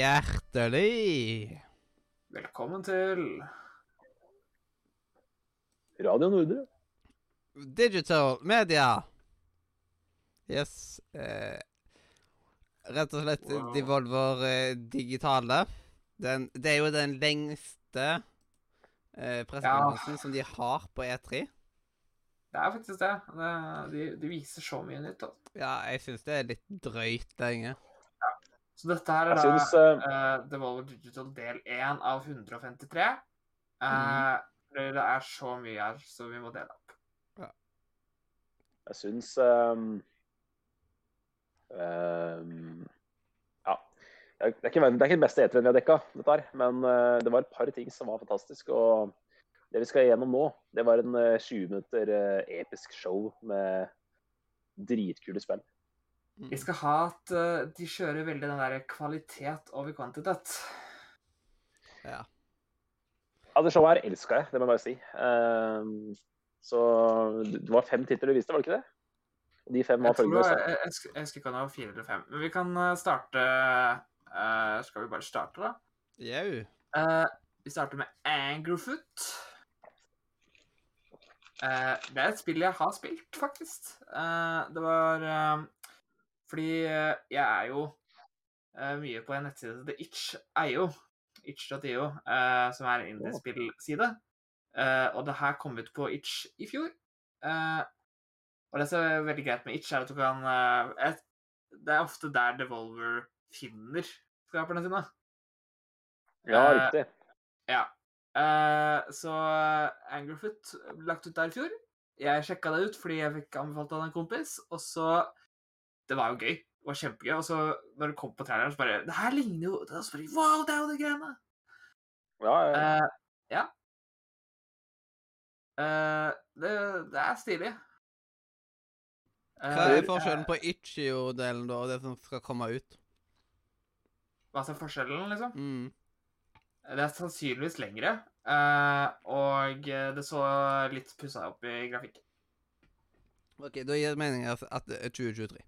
hjertelig Velkommen til Radio Nordre. Digital Media. Yes. Eh, rett og slett Wow. Devolver eh, Digitale. Den, det er jo den lengste eh, pressekonferansen som de har på E3. Det er faktisk det. det de, de viser så mye nytt. Altså. Ja, jeg syns det er litt drøyt lenge. Så dette her er Jeg da eh, uh, Devolver Digital del 1 av 153. Uh, mm. Det det er så mye her, så vi må dele opp. Ja. Jeg syns um, um, Ja. Det er, ikke, det er ikke den beste E3-en vi har dekka, dette her, men uh, det var et par ting som var fantastisk. Og det vi skal igjennom nå, det var en eh, 20 minutter eh, episk show med dritkule spill. Vi skal ha at eh, de kjører veldig den der kvalitet over kvantitet. Ja. Ja, det showet her elska jeg, det må jeg bare si. Ehm, så det var fem titler du viste, var det ikke det? Og de fem var Jeg, følgende. jeg, jeg, jeg husker ikke om det var fire eller fem. Men vi kan eh, starte uh, Skal vi bare starte, da? Jau. Uh, vi starter med Angerfoot. Uh, det er et spill jeg har spilt, faktisk. Eh, det var Fordi eh, jeg er jo eh, mye på en nettside som heter itch.io. Itch.io, eh, som er en indiespillside. Og det her kom ut på Itch i fjor. Og det som er veldig greit med Itch, er at du kan et, Det er ofte der Devolver finner skaperne sine. Ja, riktig. Ja. Så Angerfoot lagt ut der i fjor. Jeg sjekka det ut fordi jeg fikk anbefalt av en kompis, og så Det var jo gøy. Det var kjempegøy. Og så når det kom på traileren, så bare Det her ligner jo det bare, Wow, det er jo de greiene! Ja, ja. Uh, ja. Uh, det, det er stilig. Hva Eh, er forskjellen på Itchio-delen da, og det som skal komme ut? Hva er forskjellen, liksom? Mm. Det er sannsynligvis lengre, eh, og det så litt pussa opp i grafikk. OK, da gir det mening at at det er 2023.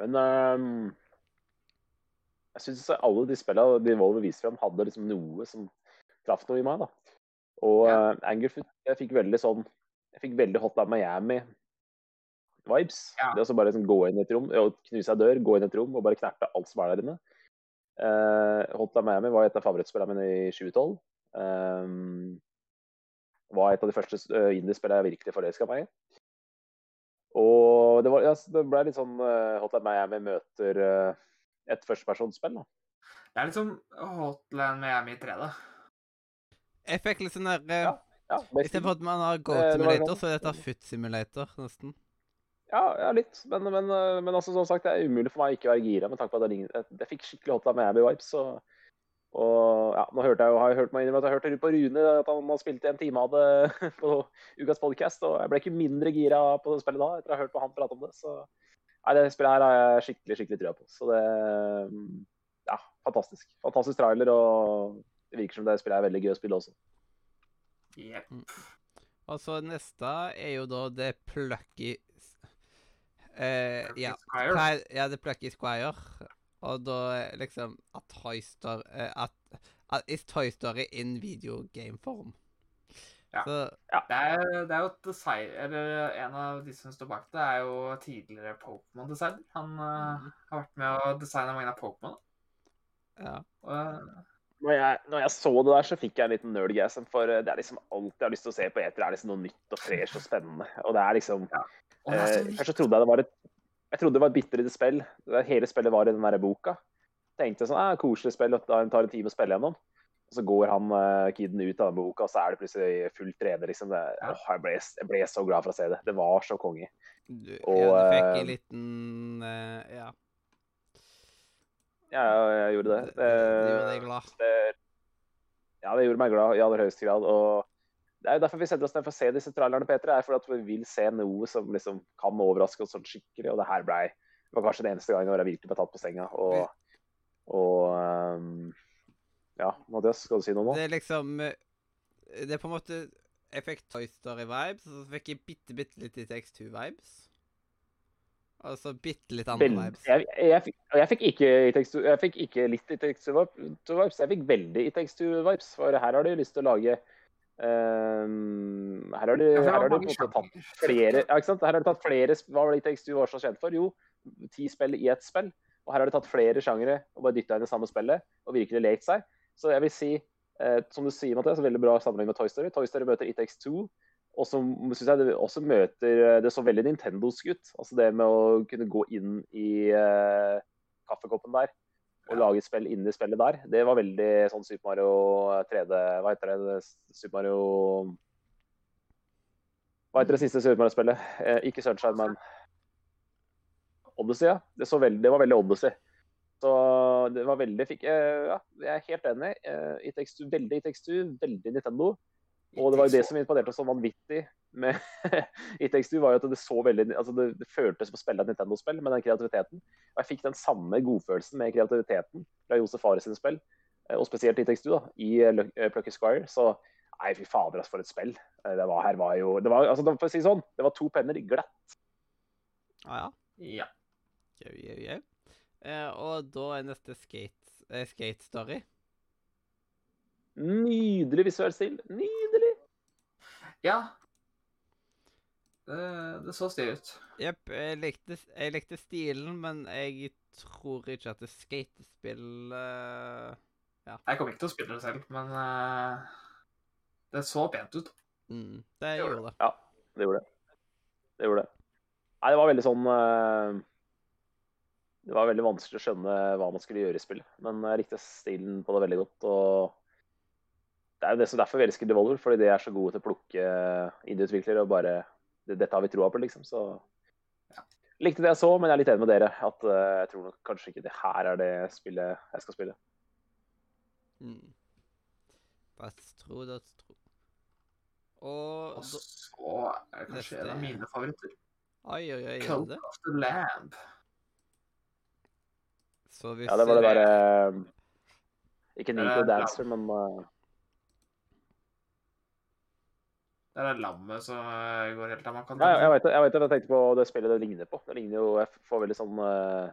Men um, jeg syns alle de spillene de Volver viser fram, hadde liksom noe som traff noe i meg. da. Og Ja. uh, Angerfoot jeg fikk veldig sånn Jeg fikk veldig Hotline Miami-vibes. Ja. Det å bare liksom gå inn i et rom, og knuse ei dør, gå inn i et rom og bare knerte alt som er der inne. Uh, Hotline Miami var et av favorittspillene mine i 2012. Um, var et av de første uh, indiespillene jeg virkelig forelska meg i. Og det, var, ja, det ble litt sånn uh, Hotline Miami møter uh, et førstepersonsspill. da. Det er litt sånn Hotline Miami 3, da. Jeg fikk litt sånn derre eh, Ja, Ja. Istedenfor at man har Goat Eh, Simulator, sånn. så er dette Foot Simulator, nesten. ja, ja litt. Men, men, men altså, som sagt, det er umulig for meg å ikke være gira med tanke på at jeg, jeg, fikk skikkelig Hotline Miami-vibes. Og, og ja, nå hørte jeg jo, har jeg hørt meg innrømme at jeg hørte på Rune at han har spilt en time av det på ukas podcast, og jeg ble ikke mindre gira på det spillet da, etter å ha hørt på han prate om det. Så nei, det spillet her har jeg skikkelig skikkelig trua på. Så det Ja, fantastisk. Fantastisk trailer, og det virker som det spillet er veldig gøy å spille også. Yep. Og så neste er jo da The Plucky eh, Ja. Squire. Er- Ja, The Plucky Squire. Og da liksom at Toy Story eh, At, at Is Toy Story in video game form. Ja. Så Det er, det er jo et design Eller en av de som står bak det, er jo tidligere Pokémon-designer. Han Mhm. har vært med å designe mange av Pokémon. ja. Og, eh, Når jeg, når jeg så det der, så fikk jeg en liten nerdgasm, for det er liksom alt jeg har lyst til å se på eter, er liksom noe nytt og fresh og spennende. Og det er liksom og det er så eh, Først så trodde jeg det var et jeg trodde det var et bitte lite spill. Hele spillet var i den der boka. Tenkte sånn, eh, koselig spill, det tar en time å spille gjennom. Og så går han uh, kiden ut av den boka, og så er det plutselig fullt 3D. liksom. Det, Ja. åh, jeg, ble, jeg ble så glad for å se det. Det var så konge. Du, Og, ja, du fikk eh, en liten uh, Ja. Ja, jeg gjorde det. Det, det gjorde deg glad. det, ja, det gjorde meg glad i aller høyeste grad. Og det er jo derfor vi setter oss ned for å se disse trailerne, Peter. er for at vi vil se noe som liksom kan overraske oss sånn skikkelig. Og det her ble, det var kanskje den eneste gangen jeg virkelig ble tatt på senga. Og, og um, Ja, Mathias, skal du si noe nå? Det er liksom eh, Det er på en måte Jeg fikk Toy Story-vibes, og så fikk jeg bitte, bitte litt i X2-vibes. Og så bitte litt andre Veldig, vibes. jeg, jeg, fikk, jeg fikk ikke jeg fikk litt i Takes Two vibes, jeg fikk veldig i Takes Two vibes. For her har de lyst til å lage ehm, Her har de, Ja, det her har måte tatt flere ja, ikke sant? Her har de tatt flere Hva var det It Takes Two var så kjent for? Jo, ti spill i ett spill. Og her har de tatt flere sjangere og bare dytta inn i samme spillet og virkelig lekt seg. Så jeg vil si, eh, som du sier, Mathias, veldig bra sammenheng med Toy Story. Toy Story møter It Takes Two. Og så syns jeg det også møter Det så veldig Nintendos ut. Altså det med å kunne gå inn i eh, kaffekoppen der Ja. lage spill spill inni spillet der. Det var veldig sånn Super Mario 3D Hva heter det? Super Mario Hva heter det siste Super Mario-spillet? Eh, ikke Sunshine, men Odyssey, ja. Det, veldig, det var veldig Odyssey. Så det var veldig fikk, eh, ja, Jeg er helt enig. Eh, i tekstur, veldig i tekstur, veldig Nintendo. Og det var jo det som imponerte oss så vanvittig med It Takes Two, var jo at det så veldig altså det, det føltes som å spille et Nintendo-spill med den kreativiteten. Og jeg fikk den samme godfølelsen med kreativiteten fra Josef Fares sine spill, eh, og spesielt It Takes Two, da, i eh, eh, Plucky Squire. Så nei, fy fader, altså, for et spill. Det var, her var jo det var, altså, For å si det sånn, det var to penner glatt. Ah, ja. Ja. Jau, jau, jau. Eh, og da er neste skate, eh, skate story. Nydelig visuell stil. Nydelig. ja. Det, det så stilig ut. Jepp, jeg likte, jeg likte stilen, men jeg tror ikke at det skatespill eh, Jeg kommer ikke til å spille det selv, men uh, det så pent ut. mm, Det gjorde gjorde det. Ja, det gjorde det. Det gjorde det. Nei, det var veldig sånn uh, Det var veldig vanskelig å skjønne hva man skulle gjøre i spillet. Men jeg likte stilen på det veldig godt. og Det er jo det som derfor vi elsker Devolver, fordi de er så gode til å plukke indieutviklere og bare det, Dette har vi troa på, liksom. Så Ja. likte det jeg så, men jeg er litt enig med dere. At uh, jeg tror nok kanskje ikke det her er det spillet jeg skal spille. Mm. That's tro, that's tro. Og Og så er det kanskje en av mine favoritter. Oi, oi, oi, Cult of the Lamb. Så hvis Ja, det var det eh, derre Ikke Det Nico er. Dancer, men eh, Det er det lammet som eh, går helt av? Ja, jeg vet det. Jeg vet jeg tenkte på det spillet det ligner på. Det ligner jo Jeg får veldig sånn uh,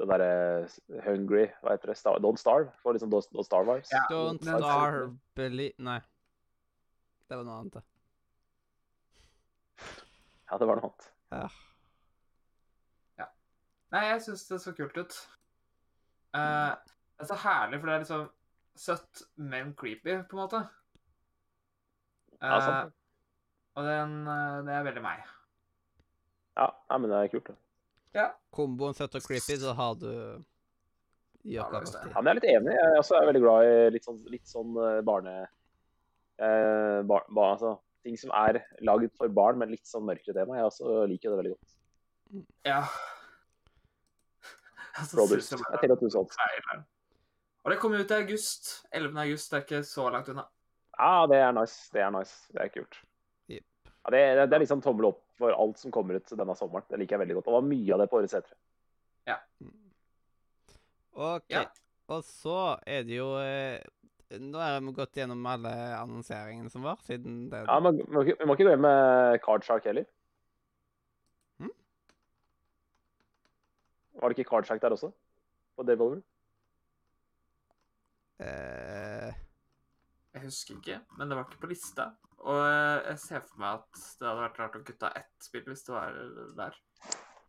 Det derre Hungry Hva heter det? Star, Don't Starve. Får liksom Don't, Don't Starve vibes. Ja. Don't starve believe Nei. Det var noe annet, det. Ja, det var noe annet. Ja. Nei, jeg syns det så kult ut. Uh, det er så herlig, for det er liksom søtt, men creepy, på en måte. Ja, sant. Uh, og den, eh, det er veldig meg. Ja, ja men det er kult. det. Komboen søtt og creepy, så har du Ja. Ja, men jeg er litt enig. Jeg også er veldig glad i litt sånn, litt sånn eh, barne... eh, bar, bar, altså, ting som er lagd for barn, men litt sånn mørkere tema. Jeg også liker det veldig godt. Ja. Altså, synes jeg Jeg bare- jeg sånt. traileren. Og det kommer ut i august. 11. august. Det er ikke så langt unna. Ja, det er nice. Det er nice. Det er kult. Yep. Ja, det, det, det er liksom tommel opp for alt som kommer ut denne sommeren. Det liker jeg veldig godt. Det var mye av det på årets etere. OK. Ja. Og så er det jo eh, Nå er vi gått gjennom alle annonseringene som var, siden det Ja, men vi må, vi må ikke glemme Card Shark heller. Mm. Var det ikke Cardshark der også? På Devolver? eh, Jeg husker ikke, men det var ikke på lista. Og eh, jeg ser for meg at det hadde vært rart å kutte av ett spill hvis det var der.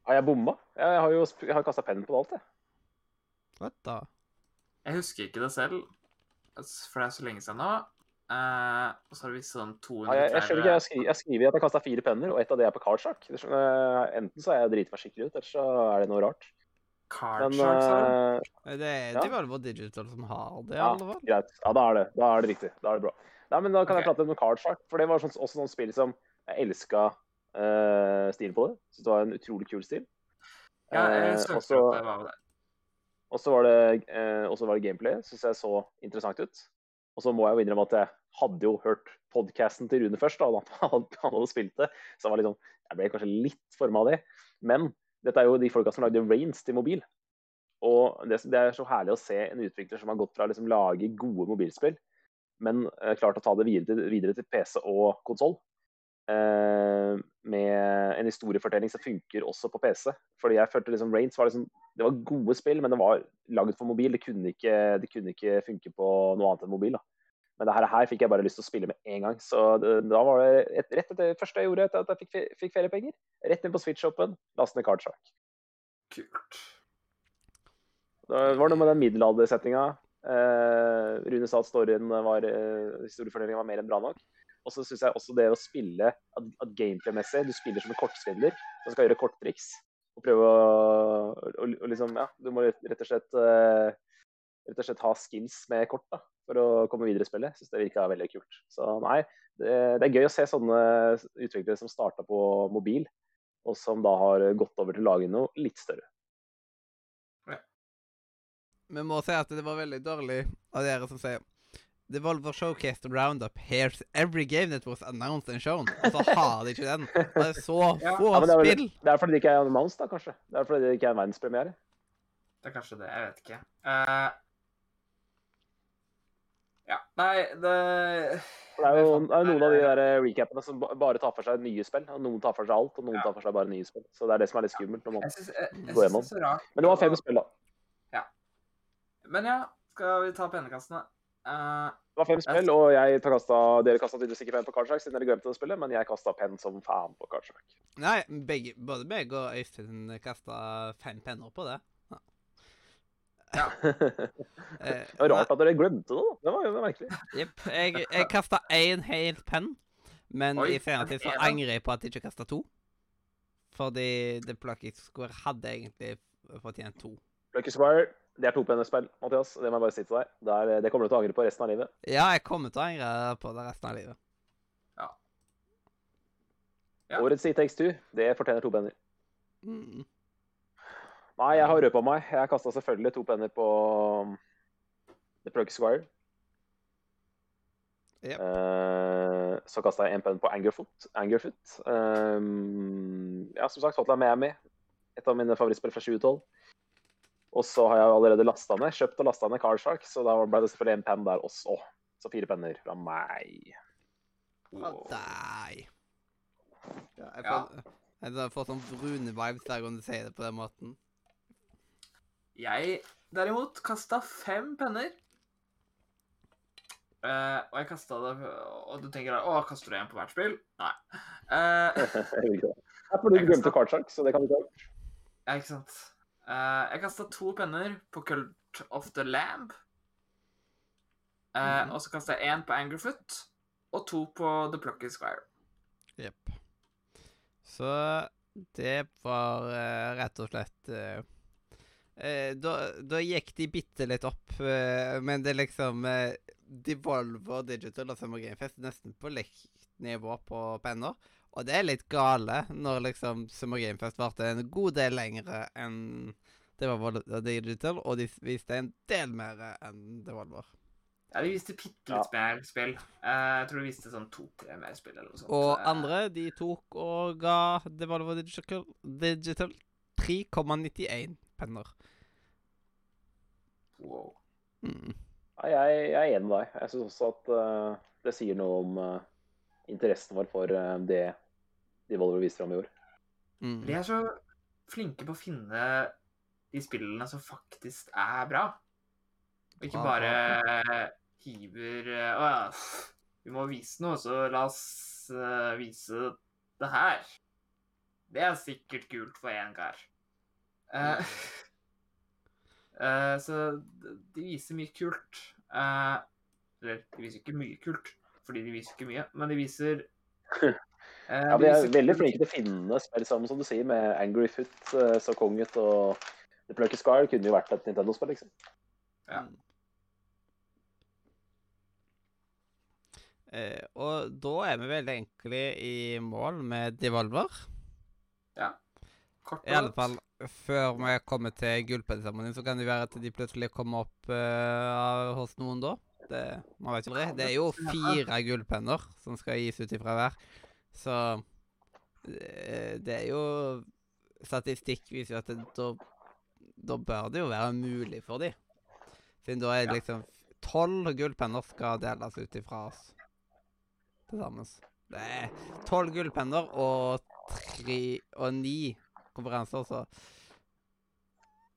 Har jeg bomma? Jeg har jo jeg har kasta pennen på det alt, jeg. What da? Jeg husker ikke det selv, for det er så lenge siden nå. Uh, og så har det vist sånn 200 Ja, jeg, jeg skjønner ikke, jeg skriver, jeg skriver at jeg kasta fire penner, og ett av det er på Card Shark. Enten så er jeg skikkelig ut, eller så er det noe rart. Card Men Sharks sa du? eh, Eh, Det er Ja. Devolver Digital som har det, i Ja, alle fall. greit. Ja, da er det, da er det riktig. Da er det bra. Nei, men Da kan jeg prate om Card Shark, for det var sånn, også sånn spill som jeg elska uh, stilen på det. Så det var en utrolig kul stil. Ja, jeg Eh, og så- det. Var det? Og så var det, eh, så var det gameplay. Syns jeg så interessant ut. Og så må jeg jo innrømme at jeg hadde jo hørt podkasten til Rune først, da, at han han hadde spilt det. Så jeg var litt sånn, jeg ble kanskje litt forma av det. Men dette er jo de folka som lagde Rains til mobil. Og det, det er så herlig å se en utvikler som har gått fra å liksom, lage gode mobilspill, men eh, klart å ta det videre videre til PC og konsoll. eh, med en historiefortelling som funker også på PC. Fordi jeg følte liksom Rains var liksom Det var gode spill, men det var laget for mobil. Det kunne ikke, det kunne ikke funke på noe annet enn mobil. da. Men det her, her fikk jeg bare lyst til å spille med en gang. Så det, da var det et, rett etter det første jeg gjorde etter at jeg fikk, fikk feriepenger. Rett inn på Switch-shoppen, laste ned Cardshark. Kult. Det var noe med den middelaldersetninga. Eh, Rune sa at storyen var eh, var mer enn bra nok. Og så syns jeg også det å spille at, at gameplay-messig Du spiller som en kortsvindler som skal gjøre korttriks. Og prøve å, og, og liksom Ja, du må rett og slett eh, rett og slett ha skills med kort da, for å komme videre i spillet. Syns det virka veldig kult. Så nei, det, det er gøy å se sånne utviklere som starta på mobil, og som da har gått over til å lage noe litt større. Vi må si at det var veldig dårlig av dere som sier The Volvo showcased the roundup. Here's every game that was announced and shown. Og så har de ikke den. Det er så Ja. få Ja, det, er vel, spill. det er fordi det ikke er announced, da, kanskje. Det er fordi det ikke er en verdenspremiere. Det er kanskje det. Jeg vet ikke. Eh, ja. Nei, det For det er jo det er noen av de der eh, recapene som bare tar for seg nye spill. og Noen tar for seg alt, og noen Ja. tar for seg bare nye spill. Så det er det som er litt skummelt. på en. Jeg synes, jeg, jeg synes gjennom. det er så rart. Men det var fem spill, da. Men ja, skal vi ta pennekastene? Uh, Det var fem spill, og jeg tar kasta, dere kasta tydeligvis ikke penn på Cardshark siden dere glemte å spille, men jeg kasta penn som faen på Cardshark. Nei, begge, både begge og Øystein kasta fem penner på det. Ja. det Eh, var rart at dere glemte det, da. Det var jo merkelig. Jepp. Jeg, jeg kasta én hel penn, men Oi, i senere tid så angrer jeg på at jeg ikke kasta to. Fordi The Plucky Square hadde egentlig fortjent to. Plucky Square, det er to pennespill, Mathias. Det må jeg bare si til deg. Det, er, det kommer du til å angre på resten av livet. Ja, jeg kommer til å angre på det resten av livet. Ja. Årets It Takes Two, det fortjener to penner. Mm. Nei, jeg har røpa meg. Jeg kasta selvfølgelig to penner på um, The Plug Squire. Yep. Uh, så kasta jeg en penn på Angerfoot. Angerfoot. Um, ja, som sagt, Hotline Miami. Et av mine favorittspill fra 2012. Og så har jeg allerede lasta ned, kjøpt og lasta ned Carshark, så da ble det selvfølgelig en penn der også. Så fire penner fra meg. Oh. deg. Ja, jeg Ja. får, jeg får sånn brune vibes hver gang du sier det på den måten. Jeg derimot kasta fem penner. Uh, og jeg kasta det Og du tenker Å, kaster du en på hvert spill? Nei. Uh, det. Er fordi du glemte kartsjakk, så det kan du ikke ha. ja, ikke sant. Uh, jeg kasta to penner på Cult of the Lamb. Eh, Mhm. Og så kasta jeg én på Angerfoot og to på The Plucky Squire. Jepp. Så det var rett og slett da, da gikk de bitte litt opp, eh, men det er liksom uh, Devolver Digital og Summer Game Fest er nesten på likt nivå på penner. Og det er litt gale når liksom Summer Game Fest varte en god del lengre enn Devolver Digital, og de viste en del mer enn Devolver. Ja, de viste bitte litt mer spill. Eh, jeg tror de viste sånn to-tre mer spill eller noe sånt. Og Eh, andre, de tok og ga Devolver Digital, Digital 3,91 penner. Wow. Mm. Nei, jeg, jeg er enig med deg. Jeg syns også at uh, det sier noe om uh, interessen vår for uh, det volver viser fram i år. Mm. De er så flinke på å finne de spillene som faktisk er bra. Og ikke bare hiver Å ja, vi må vise noe, så la oss vise det her. Det er sikkert kult for én kar. Eh, eh, så de viser mye kult. Uh, eller, de viser ikke mye kult, fordi de viser ikke mye, men de viser eh, Ja, de De er veldig kult. flinke til å finne spill sammen, som du sier, med Angry Foot, uh, så konget og The Plucky Scar kunne jo vært et Nintendo-spill, liksom. Ja. Eh, og da er vi veldig enkle i mål med Devolver. Kort I og alle godt. fall før vi kommer til gullpennseremonien, så kan det være at de plutselig kommer opp uh, hos noen da. Det, man vet aldri. Det er jo fire gullpenner som skal gis ut ifra hver. Så eh, det er jo Statistikk viser jo at det, da, da bør det jo være mulig for de. Siden da er det liksom tolv gullpenner skal deles ut ifra oss til sammen. Det er tolv gullpenner og tre og ni konferanser, så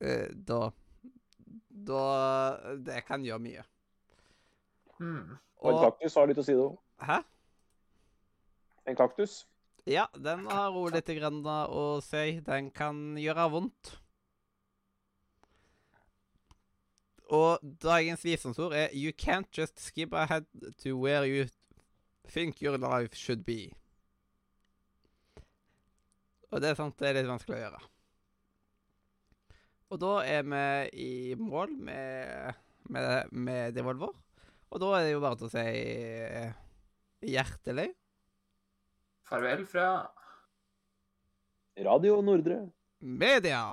eh, Da Da Det kan gjøre mye. Mm. Og en kaktus har litt å si, da. Hæ? En kaktus. Ja, den har òg litt grann å si. Den kan gjøre vondt. Og dagens visdomsord er You can't just skip ahead to where you think your life should be. Og det er sant, det er litt vanskelig å gjøre. Og da er vi i mål med, med, med Devolver. Og da er det jo bare til å si eh, hjertelig Farvel fra Radio Nordre. media.